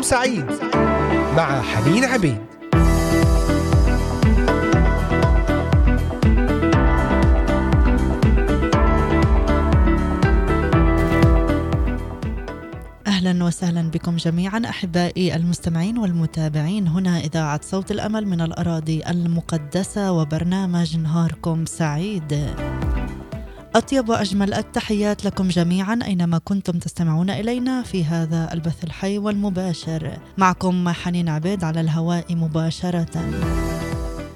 نهاركم سعيد مع حنين عبيد أهلا وسهلا بكم جميعا أحبائي المستمعين والمتابعين هنا إذاعة صوت الأمل من الأراضي المقدسة وبرنامج نهاركم سعيد. أطيب وأجمل التحيات لكم جميعا أينما كنتم تستمعون إلينا في هذا البث الحي والمباشر. معكم حنين عبيد على الهواء مباشرة.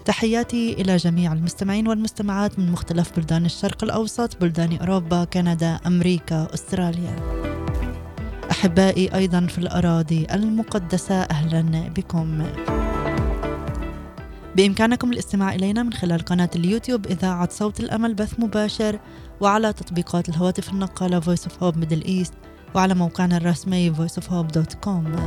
تحياتي إلى جميع المستمعين والمستمعات من مختلف بلدان الشرق الأوسط بلدان أوروبا كندا أمريكا أستراليا أحبائي أيضا في الأراضي المقدسة أهلا بكم بإمكانكم الاستماع إلينا من خلال قناة اليوتيوب إذاعة صوت الأمل بث مباشر وعلى تطبيقات الهواتف النقالة Voice of Hope Middle East وعلى موقعنا الرسمي voiceofhope.com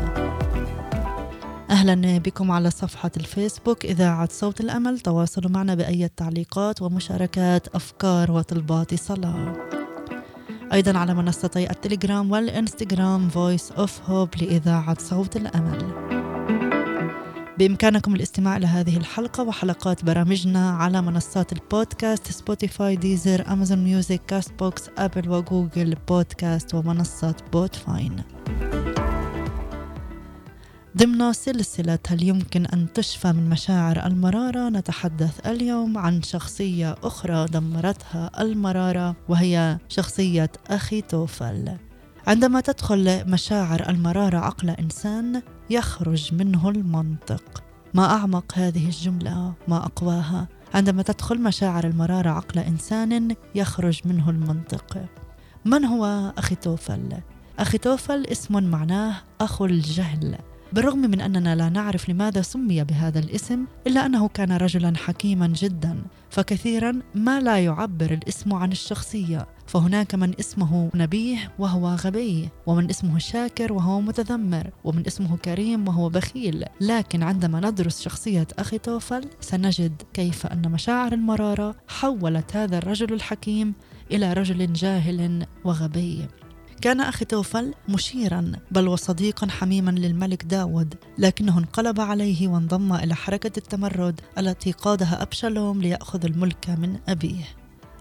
أهلا بكم على صفحة الفيسبوك إذاعة صوت الأمل. تواصلوا معنا بأي تعليقات ومشاركات أفكار وطلبات صلاة. أيضا على منصتي التليجرام والإنستغرام Voice of Hope لإذاعة صوت الأمل. بإمكانكم الاستماع إلى هذه الحلقة وحلقات برامجنا على منصات البودكاست Spotify Deezer Amazon Music Castbox Apple و Google Podcast ومنصة Podbean ضمن سلسلة هل يمكن أن تشفى من مشاعر المرارة نتحدث اليوم عن شخصية أخرى دمرتها المرارة وهي شخصية أخي توفل. عندما تدخل مشاعر المرارة عقل إنسان يخرج منه المنطق. ما أعمق هذه الجملة ما أقواها. عندما تدخل مشاعر المرارة عقل إنسان يخرج منه المنطق. من هو أخي توفل؟ أخي توفل اسم معناه أخو الجهل. بالرغم من أننا لا نعرف لماذا سمي بهذا الاسم إلا أنه كان رجلا حكيما جدا فكثيرا ما لا يعبر الاسم عن الشخصية. فهناك من اسمه نبيه وهو غبي ومن اسمه شاكر وهو متذمر ومن اسمه كريم وهو بخيل. لكن عندما ندرس شخصية أخي توفل سنجد كيف أن مشاعر المرارة حولت هذا الرجل الحكيم إلى رجل جاهل وغبي. كان أخي توفل مشيرا بل وصديقا حميما للملك داود لكنه انقلب عليه وانضم إلى حركة التمرد التي قادها أبشالوم ليأخذ الملك من أبيه.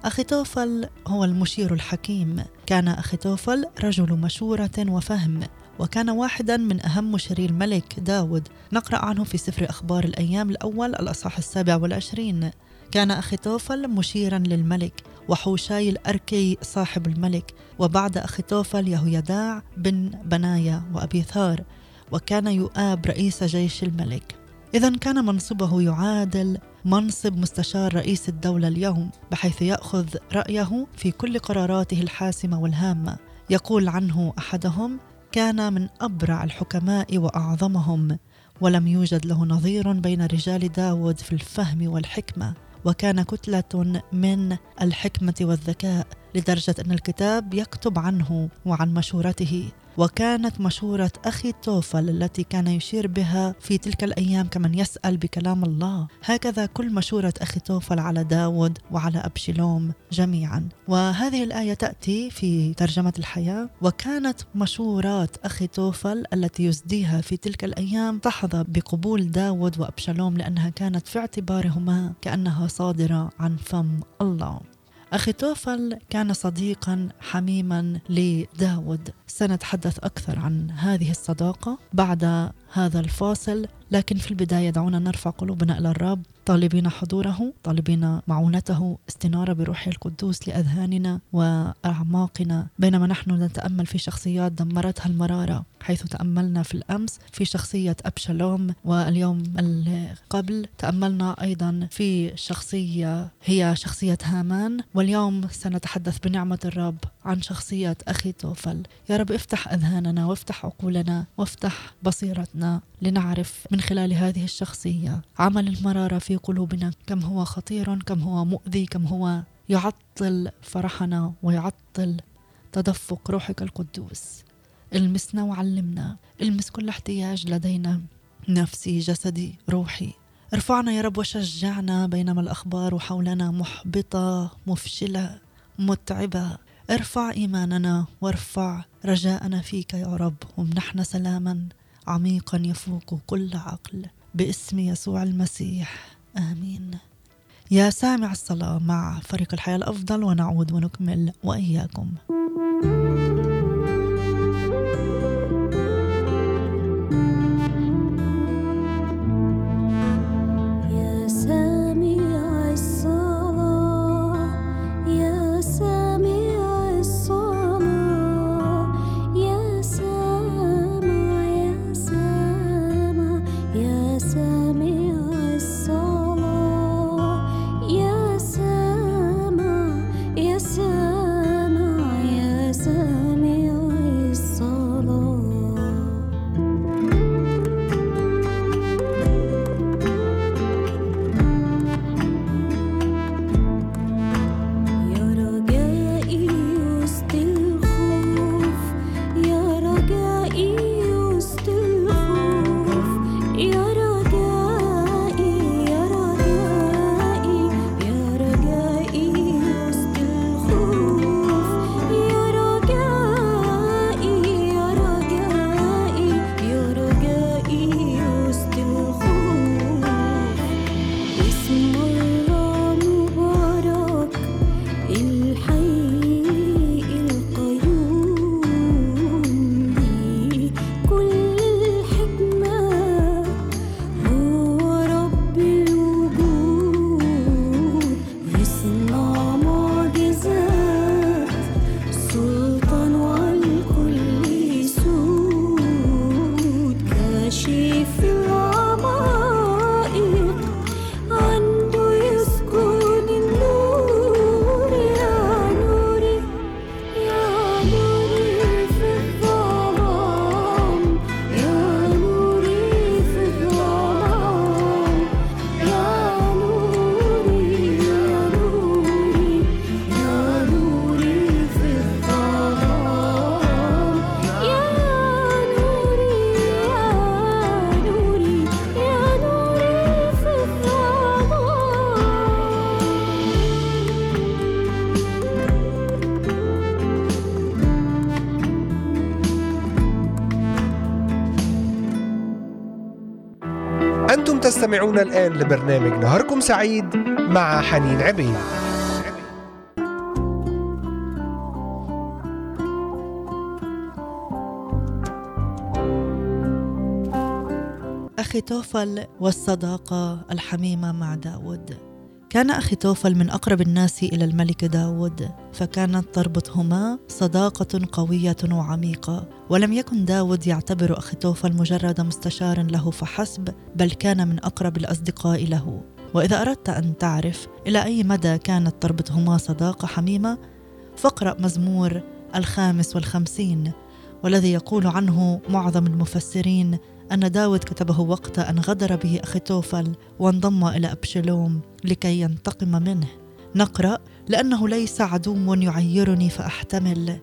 أخي توفل هو المشير الحكيم. كان أخي توفل رجل مشورة وفهم وكان واحدا من أهم مشيري الملك داود. نقرأ عنه في سفر أخبار الأيام الأول الأصحاح السابع والعشرين. كان أخي توفل مشيرا للملك وحوشاي الأركي صاحب الملك وبعد أخيتوفل يهويداع بن بنايا وأبيثار وكان يؤاب رئيس جيش الملك. إذا كان منصبه يعادل منصب مستشار رئيس الدولة اليوم بحيث يأخذ رأيه في كل قراراته الحاسمة والهامة. يقول عنه أحدهم كان من أبرع الحكماء وأعظمهم ولم يوجد له نظير بين رجال داود في الفهم والحكمة. وكان كتلة من الحكمة والذكاء لدرجة أن الكتاب يكتب عنه وعن مشورته. وكانت مشورة أخي توفل التي كان يشير بها في تلك الأيام كمن يسأل بكلام الله. هكذا كل مشورة أخي توفل على داود وعلى أبشلوم جميعا. وهذه الآية تأتي في ترجمة الحياة. وكانت مشورات أخي توفل التي يسديها في تلك الأيام تحظى بقبول داود وأبشلوم لأنها كانت في اعتبارهما كأنها صادرة عن فم الله. أخي توفل كان صديقا حميما لداود. سنتحدث أكثر عن هذه الصداقة بعد هذا الفاصل لكن في البداية دعونا نرفع قلوبنا إلى الرب طالبين حضوره طالبين معونته استنارة بروحه القدوس لأذهاننا وأعماقنا. بينما نحن نتأمل في شخصيات دمرتها المرارة حيث تأملنا في الأمس في شخصية أبشالوم واليوم قبل تأملنا أيضا في شخصية هي شخصية هامان. واليوم سنتحدث بنعمة الرب عن شخصية أخي توفل. يا رب افتح أذهاننا وافتح عقولنا وافتح بصيرتنا. لنعرف من خلال هذه الشخصية عمل المرارة في قلوبنا. كم هو خطير كم هو مؤذي كم هو يعطل فرحنا ويعطل تدفق روحك القدوس. المسنا وعلمنا. المس كل احتياج لدينا. نفسي جسدي روحي. ارفعنا يا رب وشجعنا بينما الأخبار حولنا محبطة مفشلة متعبة. ارفع إيماننا وارفع رجاءنا فيك يا رب. وامنحنا سلاما عميقا يفوق كل عقل باسم يسوع المسيح. آمين. يا سامع الصلاة مع فريق الحياة الأفضل ونعود ونكمل وإياكم. تستمعون الآن لبرنامج نهاركم سعيد مع حنين عبيد. أخي توفل والصداقة الحميمة مع داود. كان أخي توفل من أقرب الناس إلى الملك داود فكانت تربطهما صداقة قوية وعميقة. ولم يكن داود يعتبر أخي توفل مجرد مستشار له فحسب بل كان من أقرب الأصدقاء له. وإذا أردت أن تعرف إلى أي مدى كانت تربطهما صداقة حميمة فاقرأ مزمور الخامس والخمسين والذي يقول عنه معظم المفسرين أن داود كتبه وقت أن غدر به أخي توفل وانضم إلى أبشلوم لكي ينتقم منه. نقرأ لأنه ليس عدو يعيرني فأحتمل.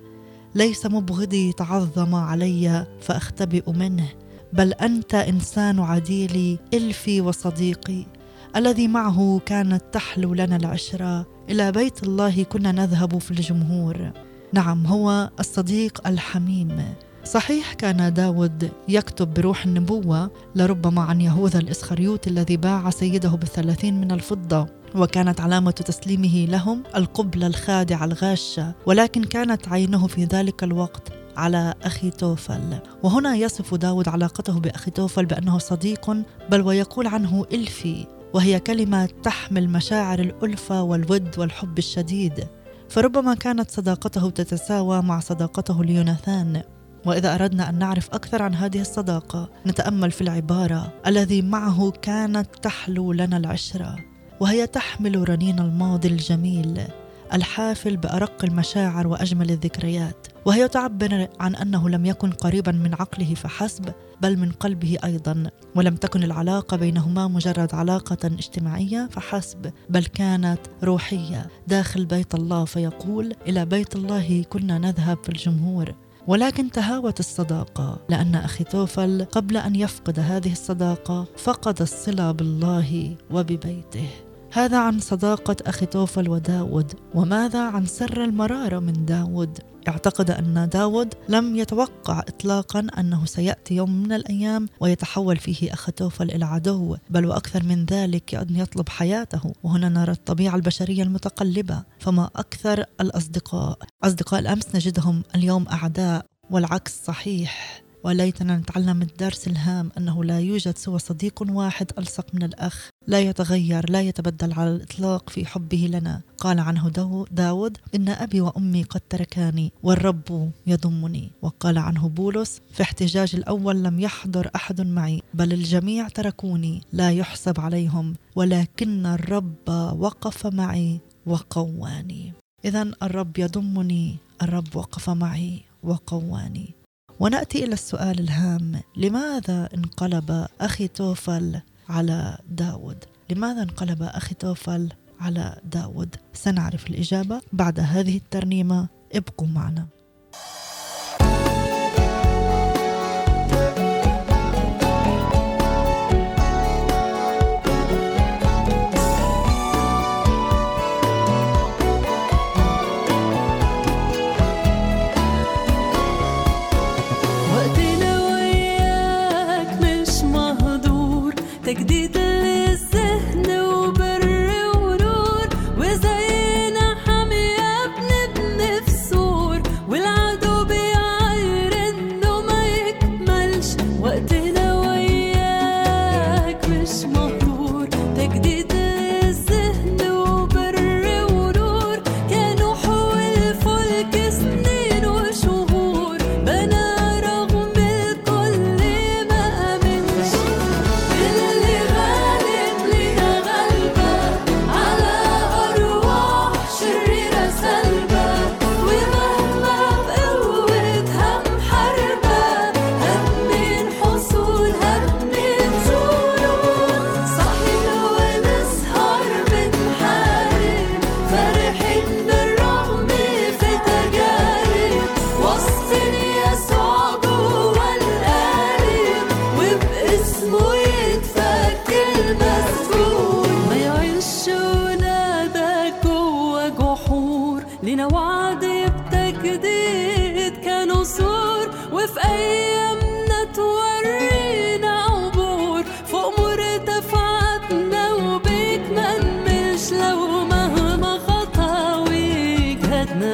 ليس مبغضي تعظم علي فأختبئ منه. بل أنت إنسان عديلي إلفي وصديقي. الذي معه كانت تحلو لنا العشرة. إلى بيت الله كنا نذهب في الجمهور. نعم هو الصديق الحميم. صحيح كان داود يكتب بروح النبوة لربما عن يهوذا الإسخريوت الذي باع سيده بالثلاثين من الفضة وكانت علامة تسليمه لهم القبلة الخادعة الغاشة ولكن كانت عينه في ذلك الوقت على أخي توفل. وهنا يصف داود علاقته بأخي توفل بأنه صديق بل ويقول عنه إلفي وهي كلمة تحمل مشاعر الألفة والود والحب الشديد. فربما كانت صداقته تتساوى مع صداقته ليوناثان وإذا أردنا أن نعرف أكثر عن هذه الصداقة نتأمل في العبارة الذي معه كانت تحلو لنا العشرة وهي تحمل رنين الماضي الجميل الحافل بأرق المشاعر وأجمل الذكريات وهي تعبر عن أنه لم يكن قريبا من عقله فحسب بل من قلبه أيضا ولم تكن العلاقة بينهما مجرد علاقة اجتماعية فحسب بل كانت روحية داخل بيت الله فيقول إلى بيت الله كنا نذهب في الجمهور. ولكن تهاوت الصداقة لأن أخي توفل قبل أن يفقد هذه الصداقة فقد الصلة بالله وببيته. هذا عن صداقة أخي توفل وداود وماذا عن سر المرارة من داود؟ اعتقد أن داود لم يتوقع إطلاقا أنه سيأتي يوم من الأيام ويتحول فيه أخطوفل إلى عدو بل وأكثر من ذلك أن يطلب حياته. وهنا نرى الطبيعة البشرية المتقلبة فما أكثر الأصدقاء. أصدقاء الأمس نجدهم اليوم أعداء والعكس صحيح. وليتنا نتعلم الدرس الهام أنه لا يوجد سوى صديق واحد ألصق من الأخ. لا يتغير لا يتبدل على الإطلاق في حبه لنا. قال عنه داود إن أبي وأمي قد تركاني والرب يضمني. وقال عنه بولس في احتجاج الأول لم يحضر أحد معي بل الجميع تركوني لا يحسب عليهم ولكن الرب وقف معي وقواني. إذا الرب يضمني الرب وقف معي وقواني. ونأتي إلى السؤال الهام. لماذا انقلب أخي توفل على داود؟ لماذا انقلب أخي توفل على داود؟ سنعرف الإجابة بعد هذه الترنيمة. ابقوا معنا.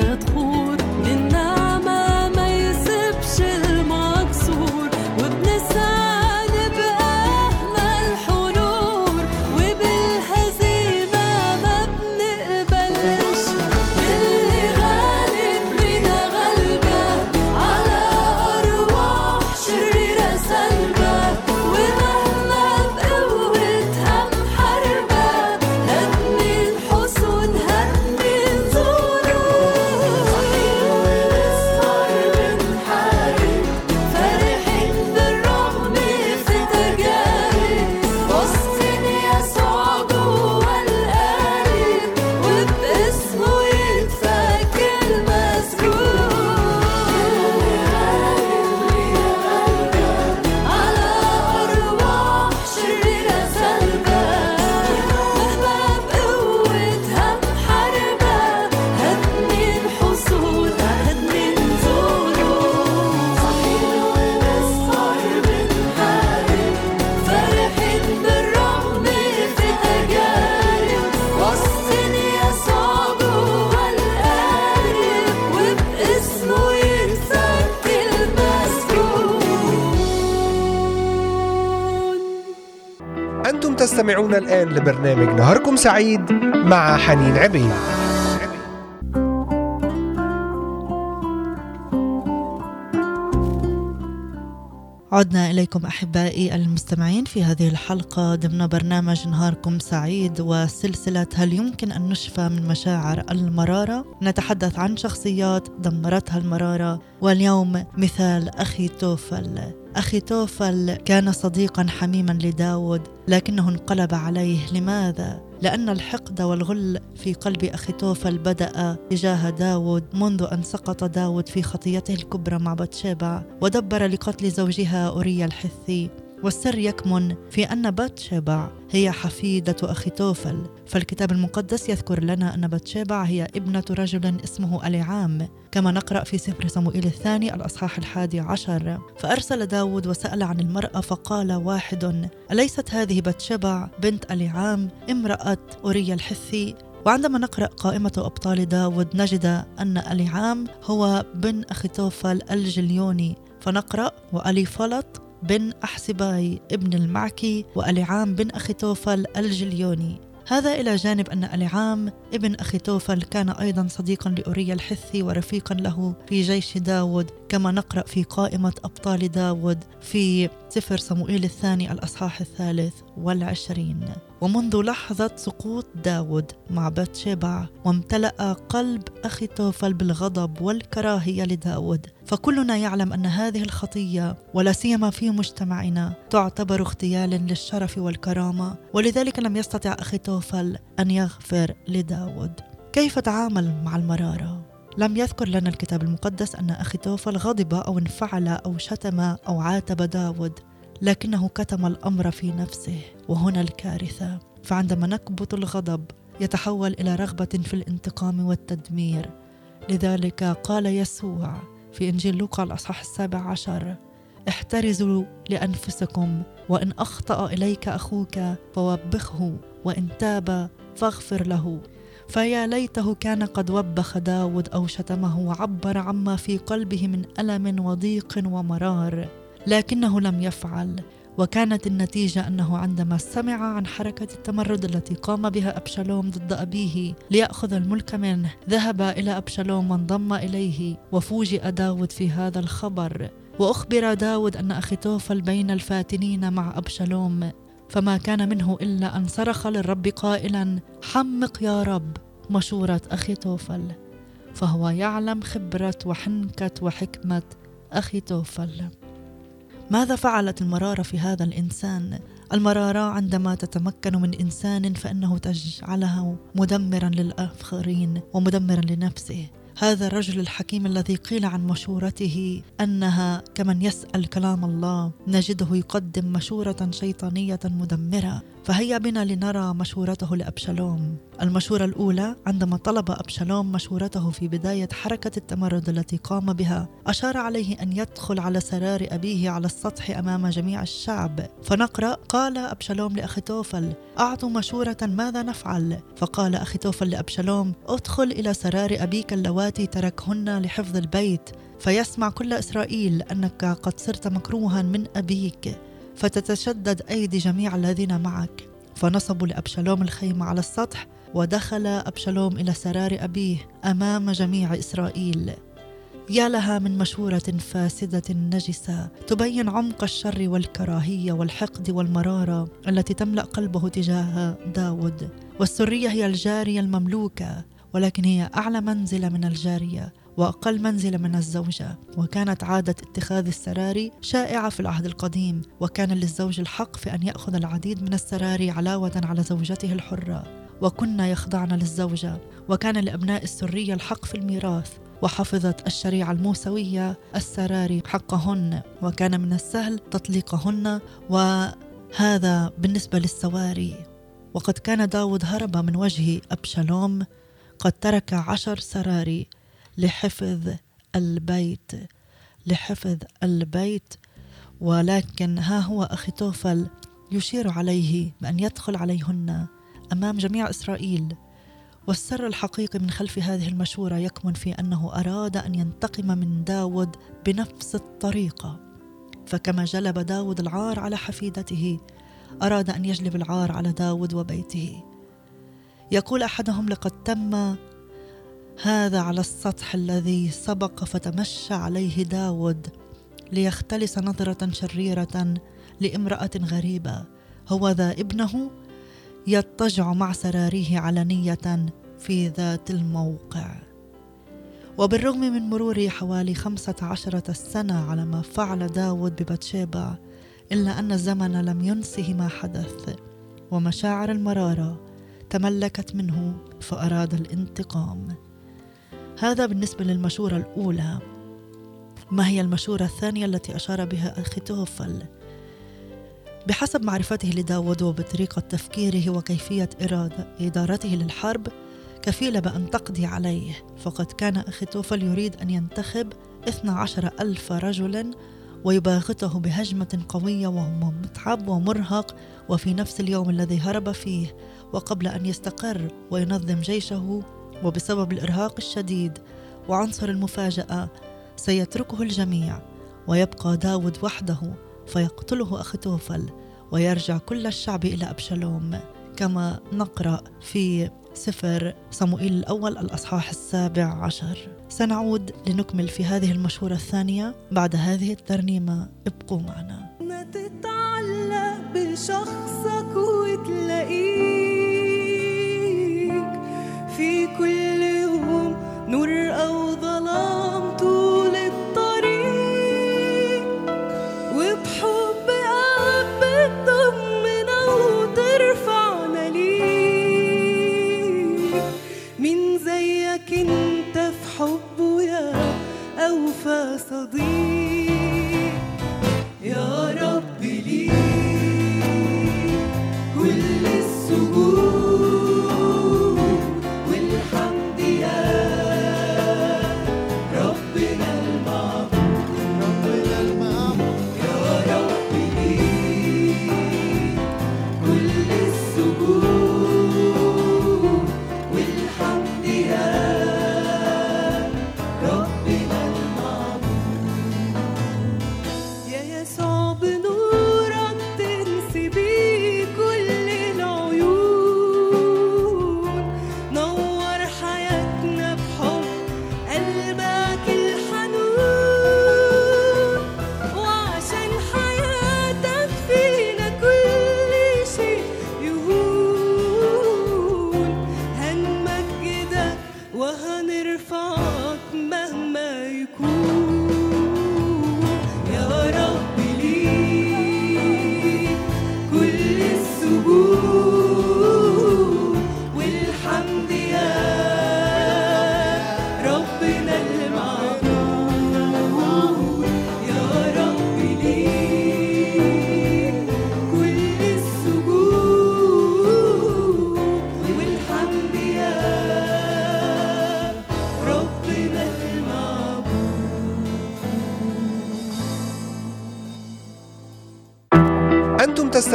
的痛 تستمعون الآن لبرنامج نهاركم سعيد مع حنين عبيد. عدنا إليكم أحبائي المستمعين في هذه الحلقة ضمن برنامج نهاركم سعيد وسلسلة هل يمكن أن نشفى من مشاعر المرارة؟ نتحدث عن شخصيات دمرتها المرارة. واليوم مثال أخي توفل. أخي توفل كان صديقا حميما لداود لكنه انقلب عليه لماذا؟ لأن الحقد والغل في قلب أخي توفل بدأ تجاه داود منذ أن سقط داود في خطيته الكبرى مع بتشيبع ودبر لقتل زوجها أوريا الحثي والسر يكمن في أن باتشبع هي حفيدة أخي توفل. فالكتاب المقدس يذكر لنا أن باتشبع هي ابنة رجل اسمه أليعام كما نقرأ في سفر صموئيل الثاني الأصحاح الحادي عشر. فأرسل داود وسأل عن المرأة فقال واحد أليست هذه باتشبع بنت أليعام امرأة أوريا الحثي؟ وعندما نقرأ قائمة أبطال داود نجد أن أليعام هو بن أخيتوفل الجليوني. فنقرأ وألي فلط بن أحسباي ابن المعكي وأليعام بن أخيتوفل الجليوني. هذا إلى جانب أن أليعام ابن أخيتوفل كان أيضا صديقا لأوريا الحثي ورفيقا له في جيش داود كما نقرأ في قائمة أبطال داود في سفر صموئيل الثاني الأصحاح الثالث والعشرين. ومنذ لحظة سقوط داود مع باتشبع وامتلأ قلب أخي توفل بالغضب والكراهية لداود. فكلنا يعلم أن هذه الخطية ولا سيما في مجتمعنا تعتبر اغتيالا للشرف والكرامة ولذلك لم يستطع أخي توفل أن يغفر لداود. كيف تعامل مع المرارة؟ لم يذكر لنا الكتاب المقدس أن أخي توفل غضب أو انفعل أو شتم أو عاتب داود لكنه كتم الأمر في نفسه وهنا الكارثة. فعندما نكبت الغضب يتحول إلى رغبة في الانتقام والتدمير. لذلك قال يسوع في إنجيل لوقا الأصحاح السابع عشر احترزوا لأنفسكم وإن أخطأ إليك أخوك فوبخه وإن تاب فاغفر له. فيا ليته كان قد وبخ داود أو شتمه وعبر عما في قلبه من ألم وضيق ومرار لكنه لم يفعل وكانت النتيجة أنه عندما سمع عن حركة التمرد التي قام بها أبشالوم ضد أبيه ليأخذ الملك منه ذهب إلى أبشالوم وانضم إليه وفوجئ داود في هذا الخبر وأخبر داود أن أخيتوفل بين الفاتنين مع أبشالوم. فما كان منه إلا أن صرخ للرب قائلا حمق يا رب. مشورة أخي توفل. فهو يعلم خبرة وحنكة وحكمة أخي توفل. ماذا فعلت المرارة في هذا الإنسان؟ المرارة عندما تتمكن من إنسان فإنه تجعله مدمرا للآخرين ومدمرا لنفسه. هذا الرجل الحكيم الذي قيل عن مشورته أنها كمن يسأل كلام الله نجده يقدم مشورة شيطانية مدمرة. فهيا بنا لنرى مشورته لأبشالوم. المشورة الأولى عندما طلب أبشالوم مشورته في بداية حركة التمرد التي قام بها أشار عليه أن يدخل على سرار أبيه على السطح أمام جميع الشعب. فنقرأ قال أبشالوم لاخيتوفل أعطوا مشورة ماذا نفعل؟ فقال اخيتوفل لأبشالوم أدخل إلى سرار أبيك اللواتي تركهن لحفظ البيت. فيسمع كل إسرائيل أنك قد صرت مكروها من أبيك. فتتشدد أيدي جميع الذين معك. فنصبوا لأبشالوم الخيمة على السطح ودخل أبشالوم إلى سرار أبيه أمام جميع إسرائيل. يا لها من مشورة فاسدة نجسة تبين عمق الشر والكراهية والحقد والمرارة التي تملأ قلبه تجاه داود. والسرية هي الجارية المملوكة ولكن هي أعلى منزلة من الجارية. وأقل منزلة من الزوجة وكانت عادة اتخاذ السراري شائعة في العهد القديم وكان للزوج الحق في أن يأخذ العديد من السراري علاوة على زوجته الحرة. وكنا يخضعن للزوجة وكان لأبناء السرية الحق في الميراث وحفظت الشريعة الموسوية السراري حقهن وكان من السهل تطليقهن وهذا بالنسبة للسواري. وقد كان داود هرب من وجه أبشالوم قد ترك عشر سراري. لحفظ البيت لحفظ البيت. ولكن ها هو أخي توفل يشير عليه بأن يدخل عليهن أمام جميع إسرائيل. والسر الحقيقي من خلف هذه المشورة يكمن في أنه أراد أن ينتقم من داود بنفس الطريقة. فكما جلب داود العار على حفيدته أراد أن يجلب العار على داود وبيته. يقول أحدهم لقد تم هذا على السطح الذي سبق فتمشى عليه داود ليختلس نظرة شريرة لامرأة غريبة. هو ذا ابنه يضطجع مع سراريه علنية في ذات الموقع. وبالرغم من مرور حوالي خمسة عشرة سنة على ما فعل داود ببتشيبة إلا أن الزمن لم ينسه ما حدث ومشاعر المرارة تملكت منه فأراد الانتقام. هذا بالنسبة للمشورة الأولى ما هي المشورة الثانية التي أشار بها أخي توفل؟ بحسب معرفته لداود وبطريقة تفكيره وكيفية إرادة إدارته للحرب كفيلة بأن تقضي عليه فقد كان أخيتوفل يريد أن ينتخب 12 ألف رجل ويباغته بهجمة قوية وهو متعب ومرهق وفي نفس اليوم الذي هرب فيه وقبل أن يستقر وينظم جيشه وبسبب الإرهاق الشديد وعنصر المفاجأة سيتركه الجميع ويبقى داود وحده فيقتله أخيتوفل ويرجع كل الشعب إلى أبشالوم كما نقرأ في سفر صموئيل الأول الأصحاح السابع عشر. سنعود لنكمل في هذه المشهورة الثانية بعد هذه الترنيمة. ابقوا معنا. ما تتعلق بشخصك وتلاقيك في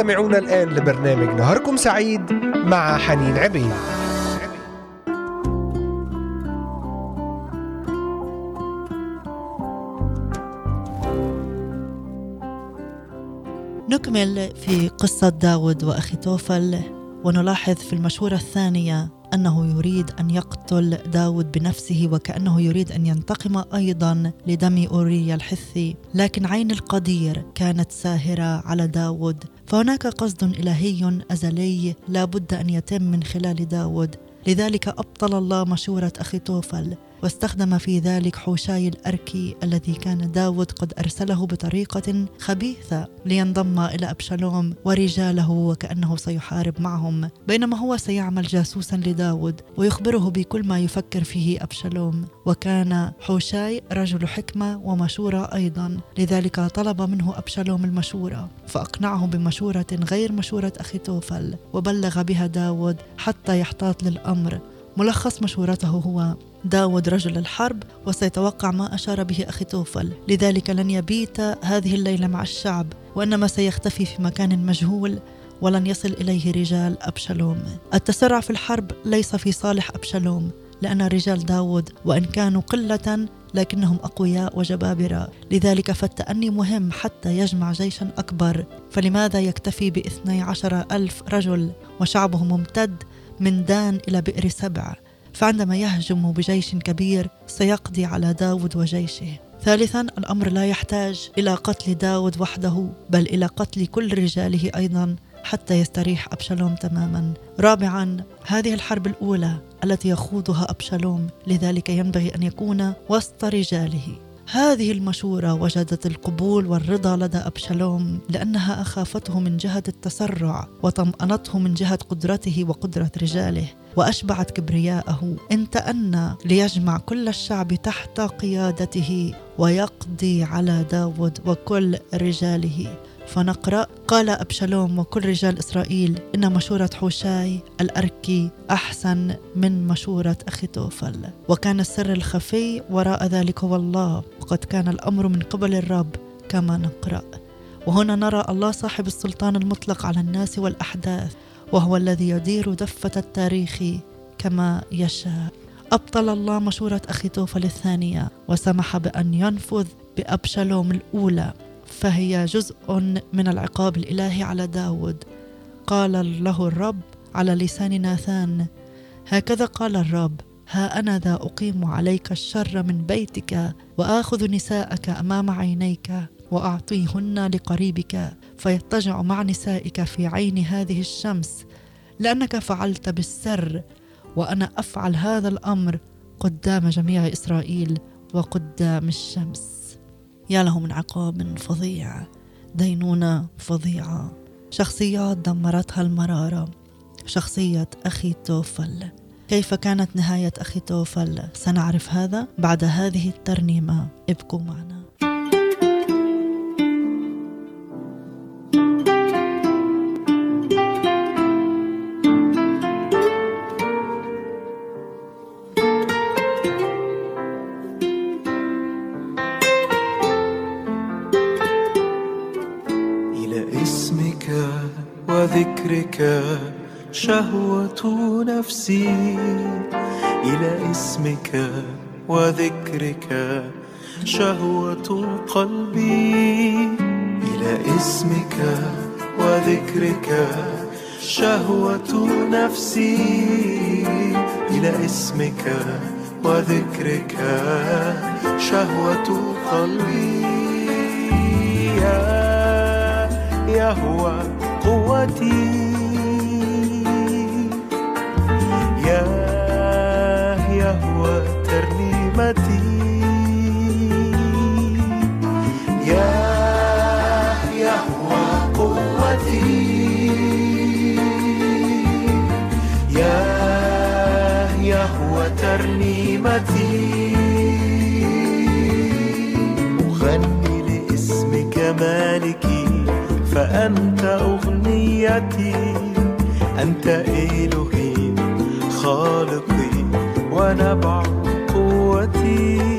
تستمعون الآن لبرنامج نهاركم سعيد مع حنين عبيد. نكمل في قصة داود وأخي توفل ونلاحظ في المشورة الثانية أنه يريد أن يقتل داود بنفسه وكأنه يريد أن ينتقم أيضا لدم أوريا الحثي. لكن عين القدير كانت ساهرة على داود فهناك قصد إلهي أزلي لا بد أن يتم من خلال داود. لذلك أبطل الله مشورة أخي توفل. واستخدم في ذلك حوشاي الأركي الذي كان داود قد أرسله بطريقة خبيثة لينضم إلى أبشالوم ورجاله وكأنه سيحارب معهم. بينما هو سيعمل جاسوسا لداود ويخبره بكل ما يفكر فيه أبشالوم. وكان حوشاي رجل حكمة ومشورة أيضا لذلك طلب منه أبشالوم المشورة. فأقنعه بمشورة غير مشورة أخي توفل وبلغ بها داود حتى يحتاط للأمر. ملخص مشورته هو داود رجل الحرب وسيتوقع ما أشار به أخي توفل. لذلك لن يبيت هذه الليلة مع الشعب وإنما سيختفي في مكان مجهول ولن يصل إليه رجال أبشالوم التسرع في الحرب ليس في صالح أبشالوم لأن رجال داود وإن كانوا قلة لكنهم أقوياء وجبابرة. لذلك فالتأني مهم حتى يجمع جيشا أكبر. فلماذا يكتفي باثني عشر ألف رجل؟ وشعبه ممتد من دان إلى بئر سبع. فعندما يهجم بجيش كبير سيقضي على داود وجيشه. ثالثا الأمر لا يحتاج إلى قتل داود وحده بل إلى قتل كل رجاله أيضا حتى يستريح أبشالوم تماما. رابعا هذه الحرب الأولى التي يخوضها أبشالوم لذلك ينبغي أن يكون وسط رجاله. هذه المشورة وجدت القبول والرضا لدى أبشالوم لأنها أخافته من جهة التسرع وطمأنته من جهة قدرته وقدرة رجاله. وأشبعت كبرياءه. إن تأنى ليجمع كل الشعب تحت قيادته ويقضي على داود وكل رجاله. فنقرأ قال أبشالوم وكل رجال إسرائيل إن مشورة حوشاي الأركي أحسن من مشورة أخي توفل. وكان السر الخفي وراء ذلك هو الله وقد كان الأمر من قبل الرب كما نقرأ. وهنا نرى الله صاحب السلطان المطلق على الناس والأحداث. وهو الذي يدير دفة التاريخ كما يشاء. أبطل الله مشورة أخي توفل الثانية وسمح بأن ينفذ بأبشالوم الأولى فهي جزء من العقاب الإلهي على داود. قال له الرب على لسان ناثان هكذا قال الرب ها أنا ذا أقيم عليك الشر من بيتك وآخذ نساءك أمام عينيك وأعطيهن لقريبك فيضطجع مع نسائك في عين هذه الشمس لأنك فعلت بالسر وأنا أفعل هذا الأمر قدام جميع إسرائيل وقدام الشمس. يا له من عقاب فظيع دينونة فظيعة شخصيات دمرتها المرارة شخصية أخي توفل. كيف كانت نهاية أخي توفل؟ سنعرف هذا بعد هذه الترنيمة. ابقوا معنا. وذكرك شهوة نفسي إلى اسمك وذكرك شهوة قلبي إلى اسمك وذكرك شهوة نفسي إلى اسمك وذكرك شهوة قلبي يا يهوى قوتي. يا يهوى ترنيمتي. يا يهوى قوتي. يا يهوى ترنيمتي. أغني لاسمك مالكي فأنت أغنيتي أنت إلهي خالقي ونبع قوتي.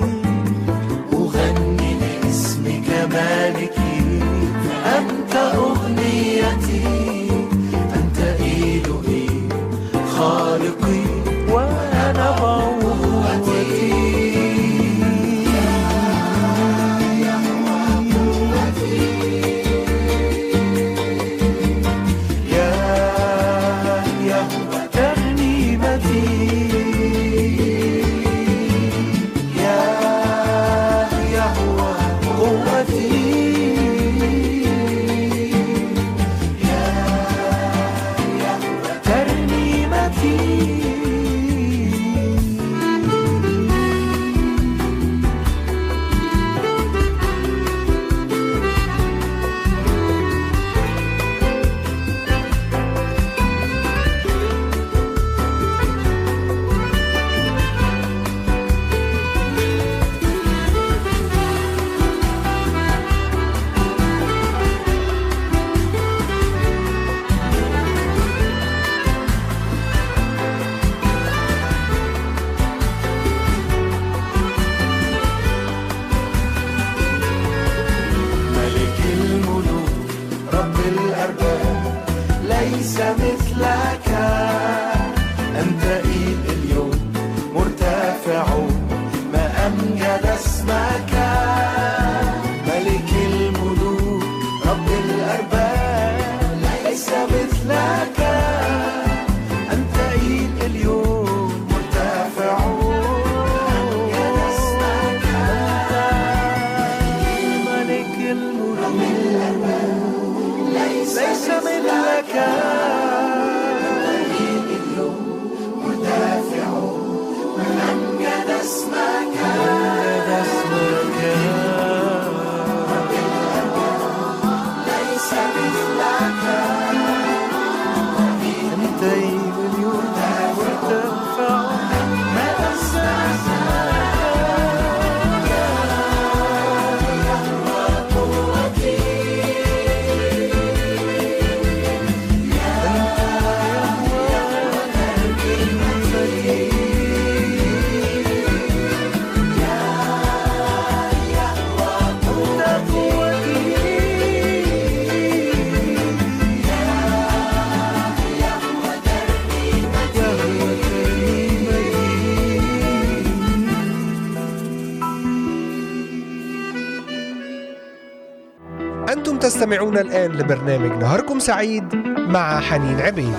تستمعون الآن لبرنامج نهاركم سعيد مع حنين عبيد.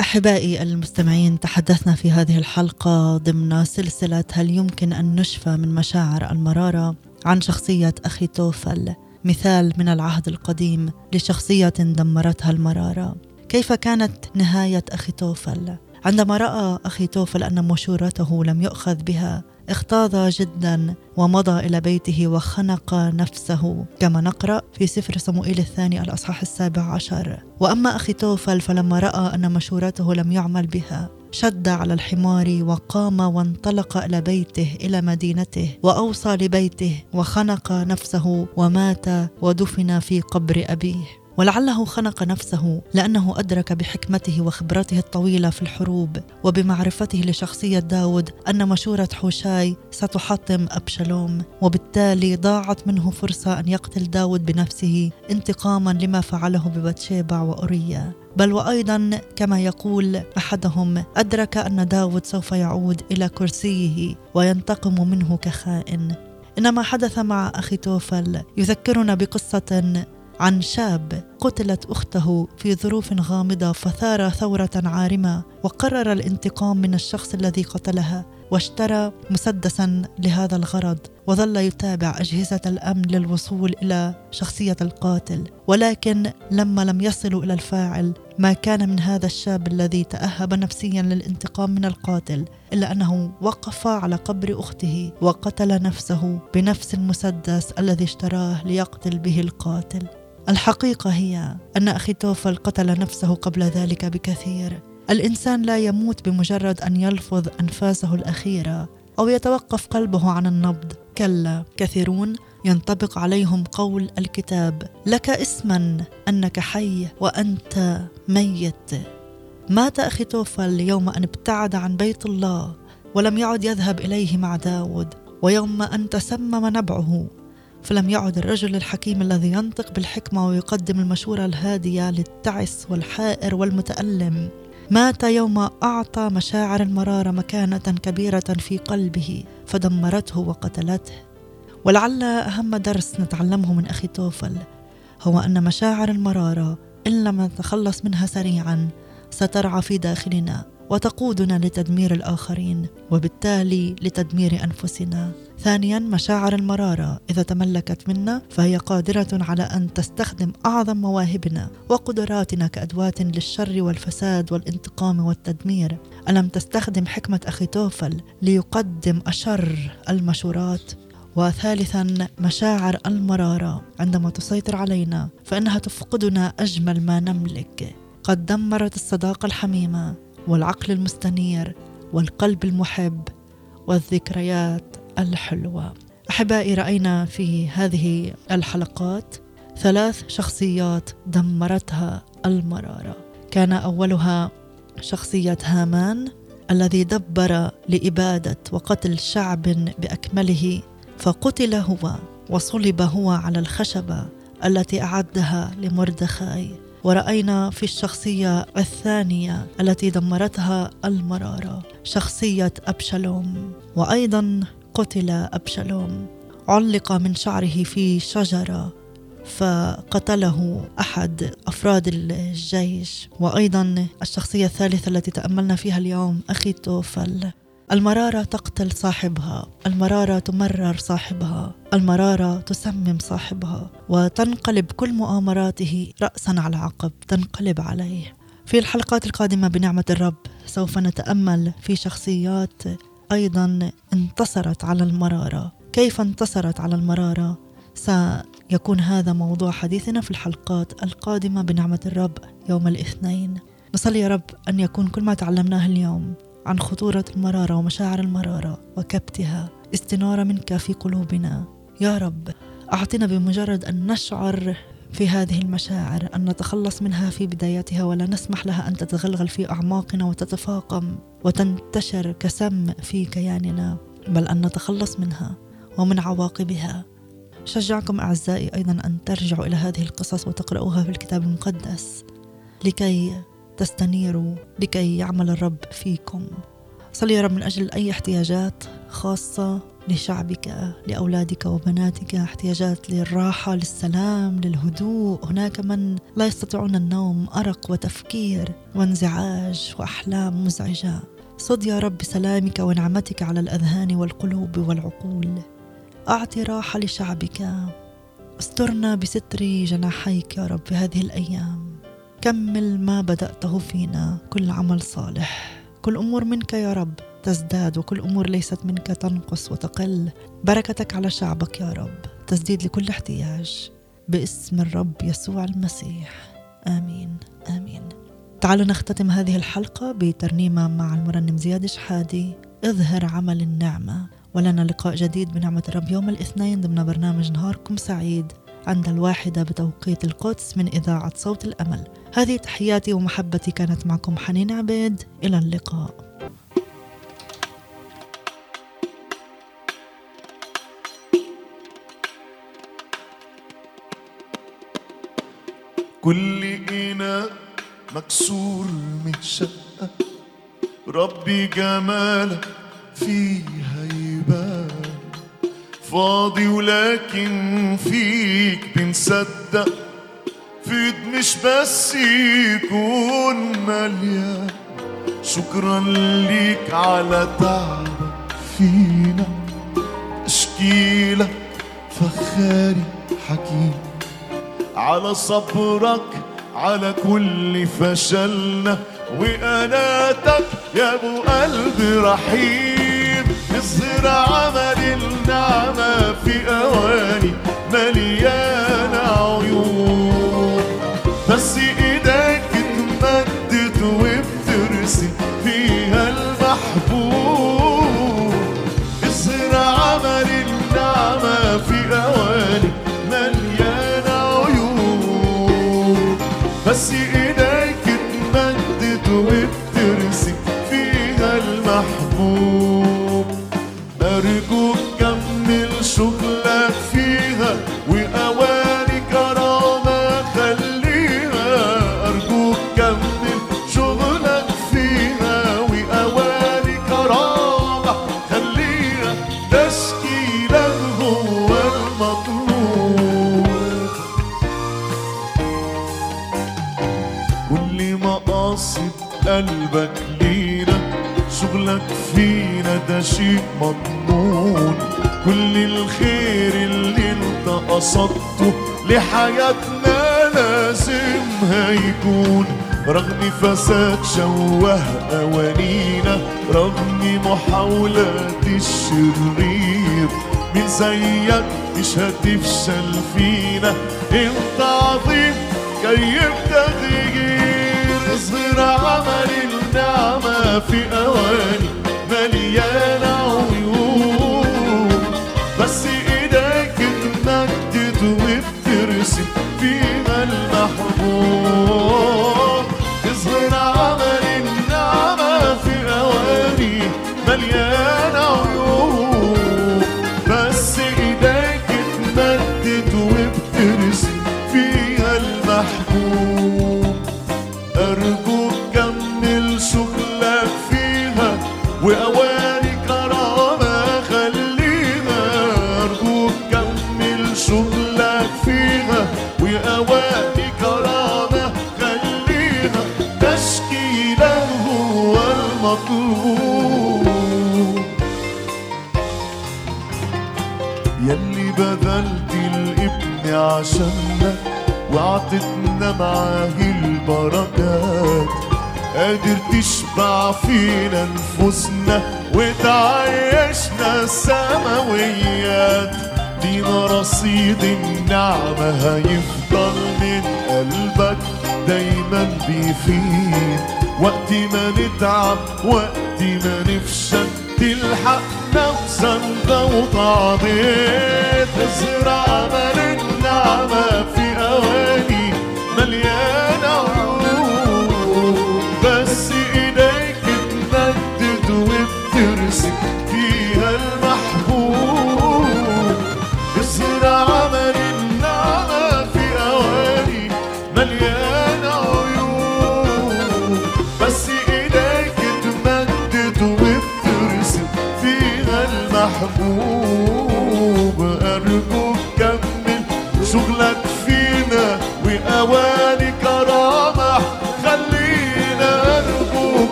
أحبائي المستمعين تحدثنا في هذه الحلقة ضمن سلسلة هل يمكن أن نشفى من مشاعر المرارة عن شخصية أخي توفل؟ مثال من العهد القديم لشخصية دمرتها المرارة. كيف كانت نهاية أخي توفل؟ عندما رأى أخي توفل أن مشورته لم يؤخذ بها اختاض جدا ومضى إلى بيته وخنق نفسه. كما نقرأ في سفر صموئيل الثاني الأصحاح السابع عشر. وأما أخي توفل فلما رأى أن مشورته لم يعمل بها شد على الحمار وقام وانطلق إلى بيته إلى مدينته وأوصى لبيته وخنق نفسه ومات ودفن في قبر أبيه. ولعله خنق نفسه لأنه أدرك بحكمته وخبرته الطويلة في الحروب وبمعرفته لشخصية داود أن مشورة حوشاي ستحطم أبشالوم وبالتالي ضاعت منه فرصة أن يقتل داود بنفسه انتقاما لما فعله ببتشيبع وأوريا. بل وأيضا كما يقول أحدهم أدرك أن داود سوف يعود إلى كرسيه وينتقم منه كخائن. إن ما حدث مع أخي توفل يذكرنا بقصة عن شاب قتلت أخته في ظروف غامضة فثار ثورة عارمة وقرر الانتقام من الشخص الذي قتلها واشترى مسدسا لهذا الغرض وظل يتابع أجهزة الأمن للوصول إلى شخصية القاتل. ولكن لما لم يصلوا إلى الفاعل ما كان من هذا الشاب الذي تأهب نفسيا للانتقام من القاتل إلا أنه وقف على قبر أخته وقتل نفسه بنفس المسدس الذي اشتراه ليقتل به القاتل. الحقيقة هي أن أخي توفل قتل نفسه قبل ذلك بكثير. الإنسان لا يموت بمجرد أن يلفظ أنفاسه الأخيرة أو يتوقف قلبه عن النبض. كلا كثيرون ينطبق عليهم قول الكتاب. لك اسما أنك حي وأنت ميت. مات أخي توفل يوم أن ابتعد عن بيت الله ولم يعد يذهب إليه مع داود ويوم أن تسمم نبعه. فلم يعد الرجل الحكيم الذي ينطق بالحكمة ويقدم المشورة الهادية للتعس والحائر والمتألم. مات يوم أعطى مشاعر المراره مكانة كبيرة في قلبه فدمرته وقتلته. ولعل أهم درس نتعلمه من أخي توفل هو أن مشاعر المراره إن لم نتخلص منها سريعا سترعى في داخلنا. وتقودنا لتدمير الآخرين وبالتالي لتدمير أنفسنا. ثانيا مشاعر المرارة. إذا تملكت منا فهي قادرة على أن تستخدم أعظم مواهبنا وقدراتنا كادواه للشر والفساد والانتقام والتدمير. ألم تستخدم حكمة أخي توفل ليقدم أشر المشورات؟ وثالثا مشاعر المرارة. عندما تسيطر علينا فإنها تفقدنا أجمل ما نملك. قد دمرت الصداقة الحميمة. والعقل المستنير والقلب المحب والذكريات الحلوة. أحبائي رأينا في هذه الحلقات ثلاث شخصيات دمرتها المرارة. كان أولها شخصية هامان الذي دبر لإبادة وقتل شعب بأكمله فقتل هو وصلب هو على الخشبة التي أعدها لمردخاي ورأينا في الشخصية الثانية التي دمرتها المرارة شخصية أبشالوم. وأيضا قتل أبشالوم. علق من شعره في شجرة فقتله أحد أفراد الجيش. وأيضا الشخصية الثالثة التي تأملنا فيها اليوم أخي توفل. المرارة تقتل صاحبها المرارة تمرر صاحبها المرارة تسمم صاحبها وتنقلب كل مؤامراته راسا على عقب تنقلب عليه. في الحلقات القادمة بنعمة الرب سوف نتأمل في شخصيات أيضا انتصرت على المرارة. كيف انتصرت على المرارة؟ سيكون هذا موضوع حديثنا في الحلقات القادمة بنعمة الرب يوم الاثنين. نصلي يا رب أن يكون كل ما تعلمناه اليوم عن خطورة المرارة ومشاعر المرارة وكبتها استنارة منك في قلوبنا. يا رب أعطنا بمجرد أن نشعر في هذه المشاعر أن نتخلص منها في بدايتها ولا نسمح لها أن تتغلغل في أعماقنا وتتفاقم وتنتشر كسم في كياننا بل أن نتخلص منها ومن عواقبها. شجعكم أعزائي أيضا أن ترجعوا إلى هذه القصص وتقرأوها في الكتاب المقدس لكي تستنيروا لكي يعمل الرب فيكم. صلي يا رب من أجل أي احتياجات خاصة لشعبك لأولادك وبناتك احتياجات للراحة للسلام للهدوء. هناك من لا يستطيعون النوم أرق وتفكير وانزعاج وأحلام مزعجة. صد يا رب بسلامك ونعمتك على الأذهان والقلوب والعقول. أعطي راحة لشعبك. استرنا بستر جناحيك يا رب هذه الأيام. كمل ما بدأته فينا كل عمل صالح. كل أمور منك يا رب تزداد وكل أمور ليست منك تنقص وتقل. بركتك على شعبك يا رب تسديد لكل احتياج. باسم الرب يسوع المسيح. آمين آمين. تعالوا نختتم هذه الحلقة بترنيمة مع المرنم زياد شحادي. اظهر عمل النعمة ولنا لقاء جديد بنعمة الرب يوم الاثنين ضمن برنامج نهاركم سعيد. عند الواحدة بتوقيت القدس من إذاعة صوت الأمل. هذه تحياتي ومحبتي كانت معكم حنين عبيد. إلى اللقاء. كل إناء مكسور متشقق ربي جمالك فيها. فاضي ولكن فيك بنصدق. فيض مش بس يكون مليان. شكرا ليك على تعبك فينا. اشكيلك فخاري حكيم. على صبرك على كل فشلنا. وأناتك يا أبو قلب رحيم. اظهر عمل النعمة في أواني مليانة شيء مضمون. كل الخير اللي انت قصدته لحياتنا لازم هيكون. رغم فساد شوه قوانينا رغم محاولات الشرير. من زيك مش هتفشل فينا. انت عظيم جاي بتغيير اظهر عمل النعمة في أواني. مليانة عيون عشاننا وعطتنا معاه البركات. قادر تشبع فينا نفوسنا وتعيشنا السماويات لينا رصيد النعمة هيفضل من قلبك دايما بيفيد. وقت ما نتعب وقت ما نفشل تلحقنا بسندة وتعضيد تظهر عمل النعمة في أواني مليانة